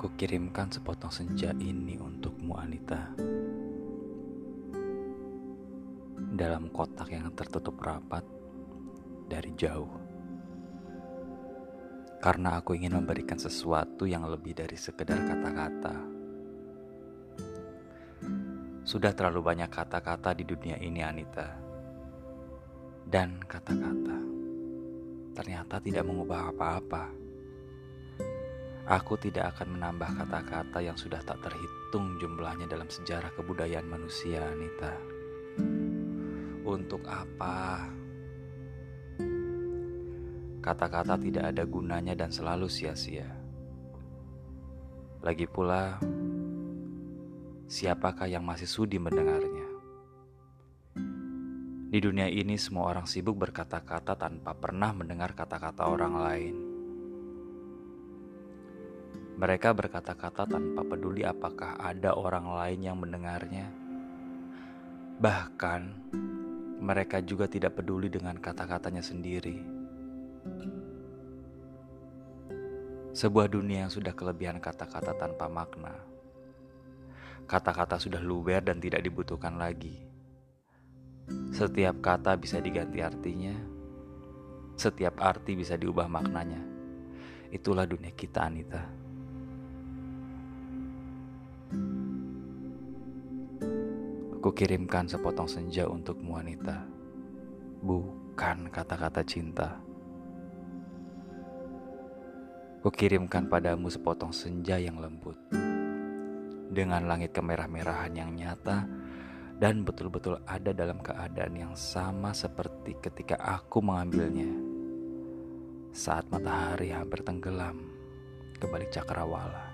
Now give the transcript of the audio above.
Kukirimkan sepotong senja ini untukmu Anita. Dalam kotak yang tertutup rapat dari jauh. Karena aku ingin memberikan sesuatu yang lebih dari sekedar kata-kata. Sudah terlalu banyak kata-kata di dunia ini Anita. Dan kata-kata ternyata tidak mengubah apa-apa Aku tidak akan menambah kata-kata yang sudah tak terhitung jumlahnya dalam sejarah kebudayaan manusia, Anita. Untuk apa? Kata-kata tidak ada gunanya dan selalu sia-sia. Lagi pula, siapakah yang masih sudi mendengarnya? Di dunia ini, semua orang sibuk berkata-kata tanpa pernah mendengar kata-kata orang lain. Mereka berkata-kata tanpa peduli apakah ada orang lain yang mendengarnya. Bahkan, mereka juga tidak peduli dengan kata-katanya sendiri. Sebuah dunia yang sudah kelebihan kata-kata tanpa makna. Kata-kata sudah luber dan tidak dibutuhkan lagi. Setiap kata bisa diganti artinya. Setiap arti bisa diubah maknanya. Itulah dunia kita, Anita. Kukirimkan sepotong senja untukmu wanita. Bukan kata-kata cinta. Kukirimkan padamu sepotong senja yang lembut. Dengan langit kemerah-merahan yang nyata Dan betul-betul ada dalam keadaan yang sama seperti ketika aku mengambilnya. Saat matahari hampir tenggelam ke balik cakrawala